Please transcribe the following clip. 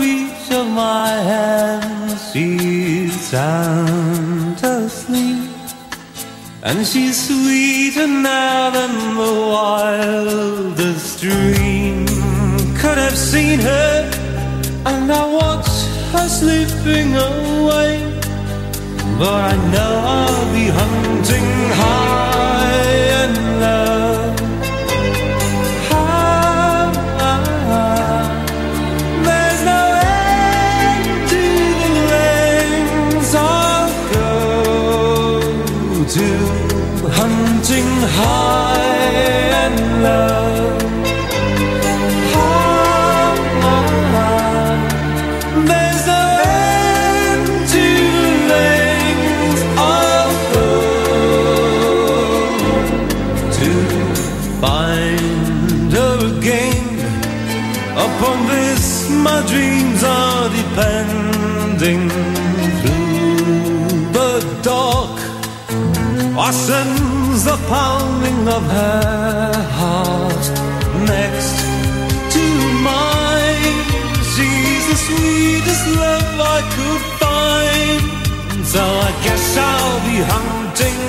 reach of my hand, she's sound asleep. And she's sweeter now than the wildest dream could have seen her. And I watch her sleeping away. But I know I'll be hunting her. To hunting high and low. Upon this, my dreams are depending. I the pounding of her heart next to mine. She's the sweetest love I could find. So I guess I'll be hunting